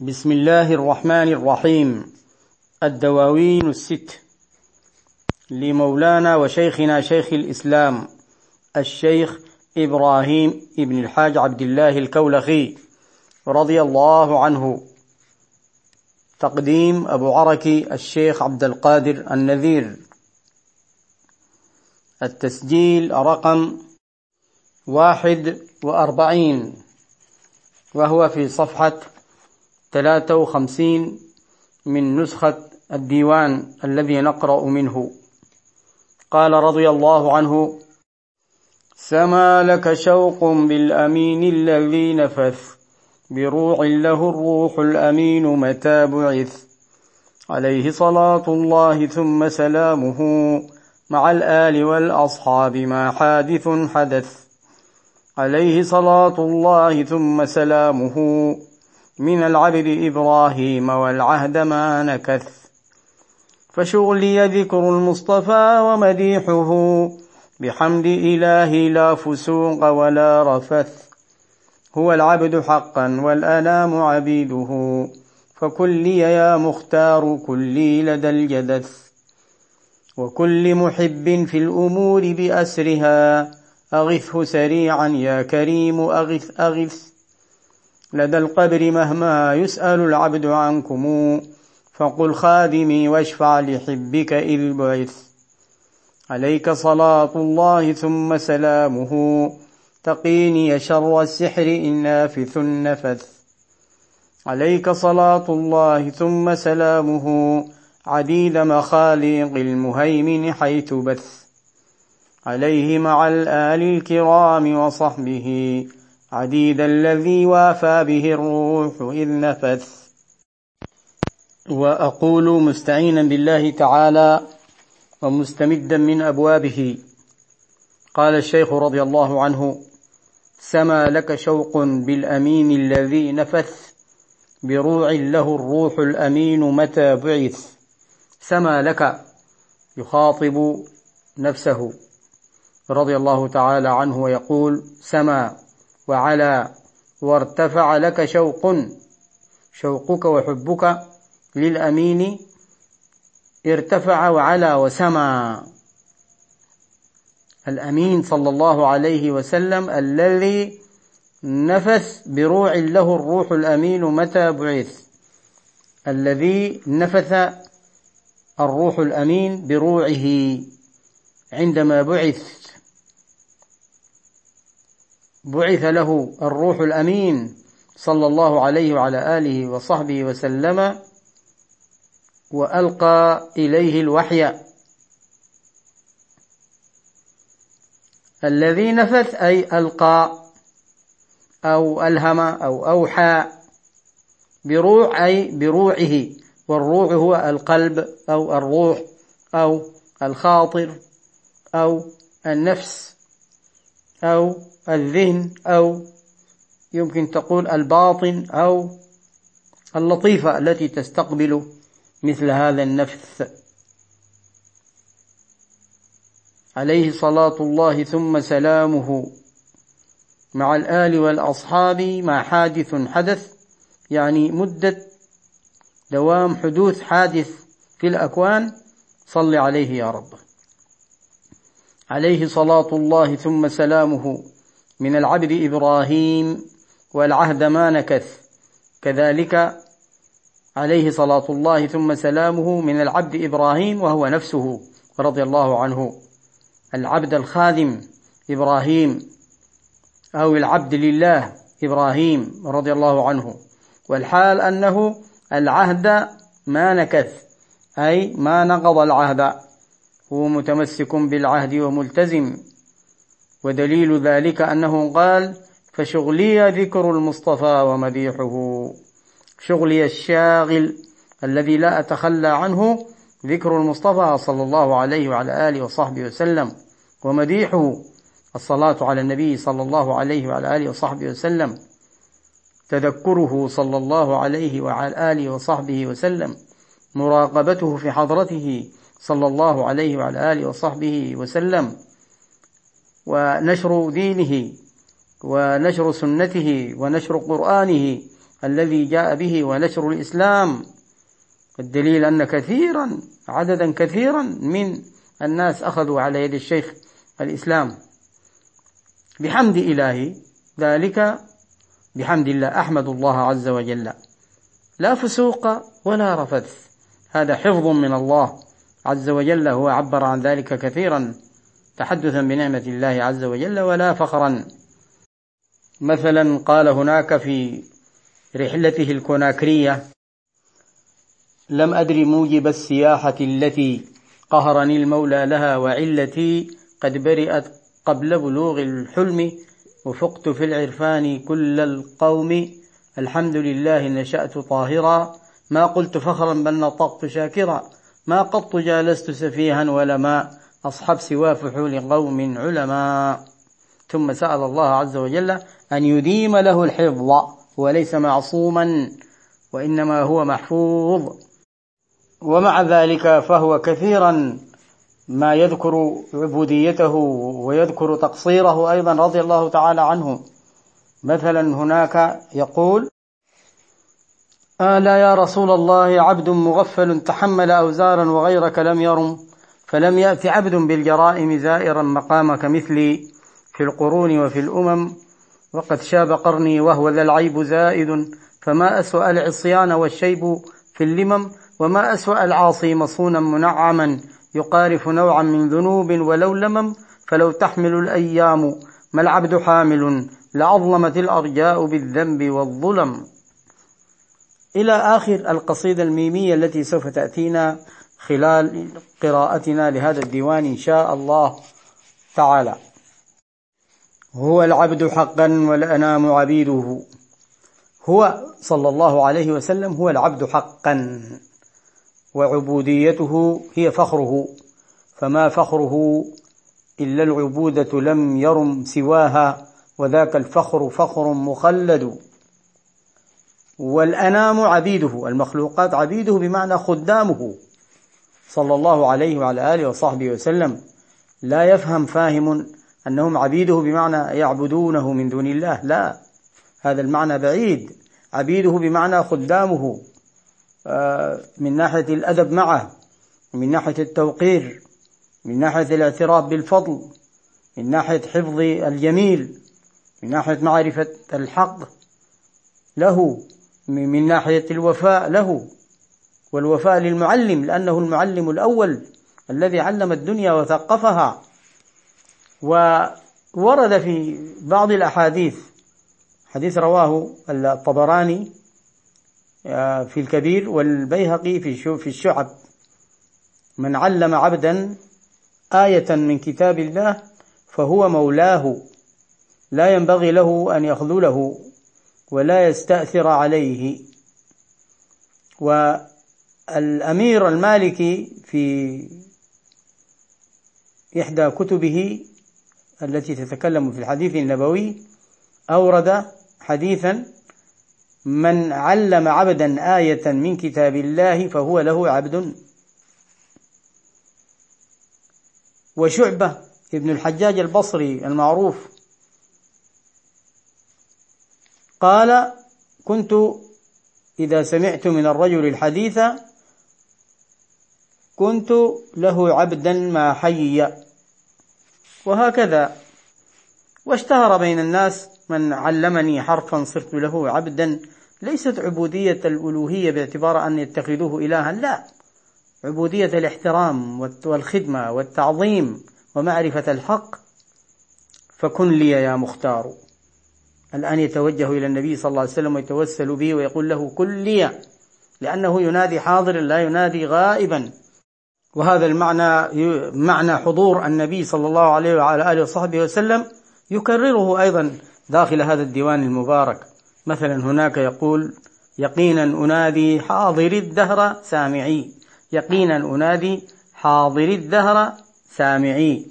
بسم الله الرحمن الرحيم. الدواوين الست. لمولانا وشيخنا شيخ الإسلام الشيخ إبراهيم ابن الحاج عبد الله الكولخي رضي الله عنه. تقديم أبو عركي الشيخ عبد القادر النذير. التسجيل رقم واحد وأربعين وهو في صفحة ثلاثة وخمسين من نسخة الديوان الذي نقرأ منه. قال رضي الله عنه سما لك شوق بالأمين الذي نفث بروع له الروح الأمين متى بعث. عليه صلاة الله ثم سلامه مع الآل والأصحاب ما حادث حدث. عليه صلاة الله ثم سلامه من العبد إبراهيم والعهد ما نكث. فشغلي ذكر المصطفى ومديحه. بحمد إلهي لا فسوق ولا رفث. هو العبد حقا والأنام عبيده. فكلي يا مختار كلي لدى الجدث. وكل محب في الأمور بأسرها. أغثه سريعا يا كريم أغث أغث. لدى القبر مهما يسأل العبد عنكم. فقل خادمي واشفع لحبك إذ بعث. عليك صلاة الله ثم سلامه. تقيني شر السحر إن نافث نفث عليك صلاة الله ثم سلامه. عديد مخاليق المهيمن حيث بث. عليه مع الآل الكرام وصحبه. عديد الذي وافى به الروح إذ نفث. وأقول مستعينا بالله تعالى ومستمدا من أبوابه. قال الشيخ رضي الله عنه سما لك شوق بالأمين الذي نفث بروع له الروح الأمين متى بعث. سما لك يخاطب نفسه. رضي الله تعالى عنه ويقول سما. وعلى وارتفع لك شوق شوقك وحبك للأمين ارتفع وعلى وسمى الأمين صلى الله عليه وسلم الذي نفث بروع له الروح الأمين متى بعث؟ الذي نفث الروح الأمين بروعه عندما بعث. بعث له الروح الأمين صلى الله عليه وعلى آله وصحبه وسلم وألقى إليه الوحي. الذي نفث أي ألقى أو ألهم أو أوحى بروع أي بروعه والروع هو القلب أو الروح أو الخاطر أو النفس أو الذهن أو يمكن تقول الباطن أو اللطيفة التي تستقبل مثل هذا النفث. عليه صلاة الله ثم سلامه. مع الآل والأصحاب مع حادث حدث يعني مدة دوام حدوث حادث في الأكوان صل عليه يا رب. عليه صلاة الله ثم سلامه. من العبد إبراهيم والعهد ما نكث. كذلك عليه صلاة الله ثم سلامه من العبد إبراهيم وهو نفسه رضي الله عنه. العبد الخادم إبراهيم أو العبد لله إبراهيم رضي الله عنه. والحال أنه العهد ما نكث أي ما نقض العهد. هو متمسك بالعهد وملتزم ودليل ذلك أنه قال فشغلي ذكر المصطفى ومديحه. شغلي الشاغل الذي لا أتخلى عنه ذكر المصطفى صلى الله عليه وعلى آله وصحبه وسلم. ومديحه الصلاة على النبي صلى الله عليه وعلى آله وصحبه وسلم. تذكره صلى الله عليه وعلى آله وصحبه وسلم. مراقبته في حضرته صلى الله عليه وعلى آله وصحبه وسلم. ونشر دينه ونشر سنته ونشر قرآنه الذي جاء به ونشر الإسلام. الدليل أن كثيرا عددا كثيرا من الناس أخذوا على يد الشيخ الإسلام. بحمد إلهي ذلك بحمد الله أحمد الله عز وجل. لا فسوق ولا رفث. هذا حفظ من الله عز وجل هو عبر عن ذلك كثيرا. تحدثا بنعمة الله عز وجل ولا فخرا. مثلا قال هناك في رحلته الكوناكرية لم أدر موجب السياحة التي قهرني المولى لها وعلتي قد برئت قبل بلوغ الحلم وفقت في العرفان كل القوم الحمد لله نشأت طاهرا. ما قلت فخرا بل نطقت شاكرا. ما قط جالست سفيها ولا ما أصحب سوى فحول قوم علماء. ثم سأل الله عز وجل أن يديم له الحفظ وليس معصوما وإنما هو محفوظ. ومع ذلك فهو كثيرا ما يذكر عبوديته ويذكر تقصيره أيضا رضي الله تعالى عنه. مثلا هناك يقول آلا يا رسول الله عبد مغفل تحمل أوزارا وغيرك لم يرم فلم يأت عبد بالجرائم زائرا مقامك مثلي في القرون وفي الأمم وقد شاب قرني وهو ذا العيب زائد فما أسوأ العصيان والشيب في اللمم وما أسوأ العاصي مصونا منعما يقارف نوعا من ذنوب ولو لمم فلو تحمل الأيام ما العبد حامل لعظمت الأرجاء بالذنب والظلم. إلى آخر القصيدة الميمية التي سوف تأتينا خلال قراءتنا لهذا الديوان إن شاء الله تعالى. هو العبد حقا والأنام عبيده. هو صلى الله عليه وسلم هو العبد حقا. وعبوديته هي فخره. فما فخره إلا العبودة لم يرم سواها وذاك الفخر فخر مخلد. والأنام عبيده المخلوقات عبيده بمعنى خدامه. صلى الله عليه وعلى آله وصحبه وسلم. لا يفهم فاهم أنهم عبيده بمعنى يعبدونه من دون الله. لا هذا المعنى بعيد. عبيده بمعنى خدامه آه، من ناحية الأدب معه من ناحية التوقير من ناحية الاعتراف بالفضل من ناحية حفظ الجميل من ناحية معرفة الحق له من ناحية الوفاء له. والوفاء للمعلم لأنه المعلم الأول الذي علم الدنيا وثقفها. وورد في بعض الأحاديث حديث رواه الطبراني آه، في الكبير والبيهقي في الشعب. من علم عبدا آية من كتاب الله فهو مولاه. لا ينبغي له أن يخذله ولا يستأثر عليه. والأمير المالكي في إحدى كتبه التي تتكلم في الحديث النبوي أورد حديثا من علم عبدا آية من كتاب الله فهو له عبد. وشعبة ابن الحجاج البصري المعروف قال كنت إذا سمعت من الرجل الحديث كنت له عبدا ما حي وهكذا. واشتهر بين الناس من علمني حرفا صرت له عبدا. ليست عبودية الألوهية باعتبار أن يتخذوه إلها لا. عبودية الاحترام والخدمة والتعظيم ومعرفة الحق. فكن لي يا مختار. الآن يتوجه إلى النبي صلى الله عليه وسلم ويتوسل به ويقول له كل لي لأنه ينادي حاضر لا ينادي غائبا. وهذا المعنى معنى حضور النبي صلى الله عليه وعلى آله وصحبه وسلم يكرره أيضا داخل هذا الديوان المبارك. مثلا هناك يقول يقينا أنادي حاضر الدهر سامعي. يقينا أنادي حاضر الدهر سامعي.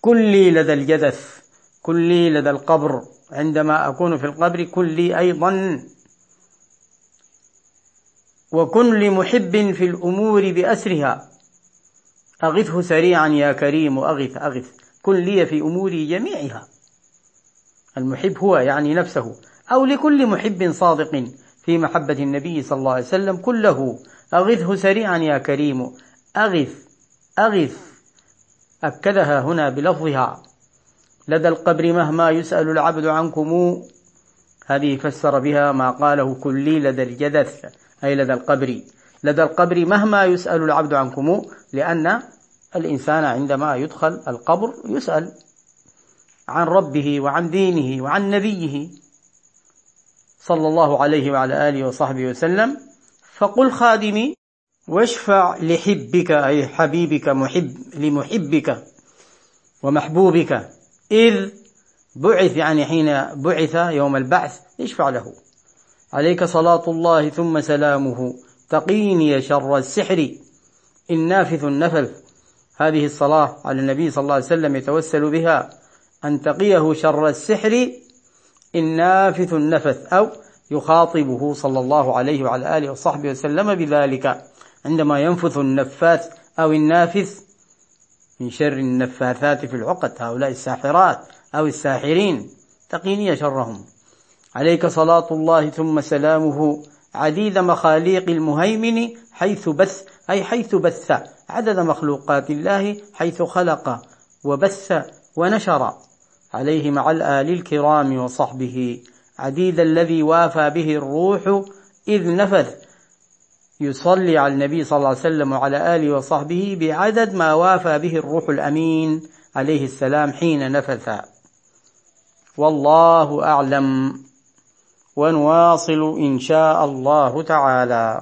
كلي لدى الجدث كلي لدى القبر عندما أكون في القبر كلي أيضا. وكن لمحب في الأمور بأسرها. أغثه سريعا يا كريم أغث أغث. كن لي في أموري جميعها. المحب هو يعني نفسه. أو لكل محب صادق في محبة النبي صلى الله عليه وسلم كله. أغثه سريعا يا كريم. أغث أغث. أكدها هنا بلفظها. لدى القبر مهما يسأل العبد عنكم. هذه فسر بها ما قاله كلي لدى الجدث. أي لدى القبر. لدى القبر مهما يسأل العبد عنكم لأن الإنسان عندما يدخل القبر يسأل عن ربه وعن دينه وعن نبيه صلى الله عليه وعلى آله وصحبه وسلم. فقل خادمي واشفع لحبك أي حبيبك محب لمحبك ومحبوبك. إذ بعث يعني حين بعث يوم البعث اشفع له. عليك صلاة الله ثم سلامه. تقيني شر السحر. النافث النفث هذه الصلاة على النبي صلى الله عليه وسلم يتوسل بها. أن تقيه شر السحر. النافث النفث. أو يخاطبه صلى الله عليه وعلى آله وصحبه وسلم بذلك. عندما ينفث النفاث أو النافث من شر النفاثات في العقد. هؤلاء الساحرات أو الساحرين. تقيني شرهم. عليك صلاة الله ثم سلامه. عديد مخاليق المهيمن حيث بث أي حيث بث عدد مخلوقات الله حيث خلق وبث ونشر. عليه مع الآل الكرام وصحبه. عديد الذي وافى به الروح إذ نفذ. يصلي على النبي صلى الله عليه وسلم وعلى آله وصحبه بعدد ما وافى به الروح الأمين عليه السلام حين نفث. والله أعلم. ونواصل إن شاء الله تعالى.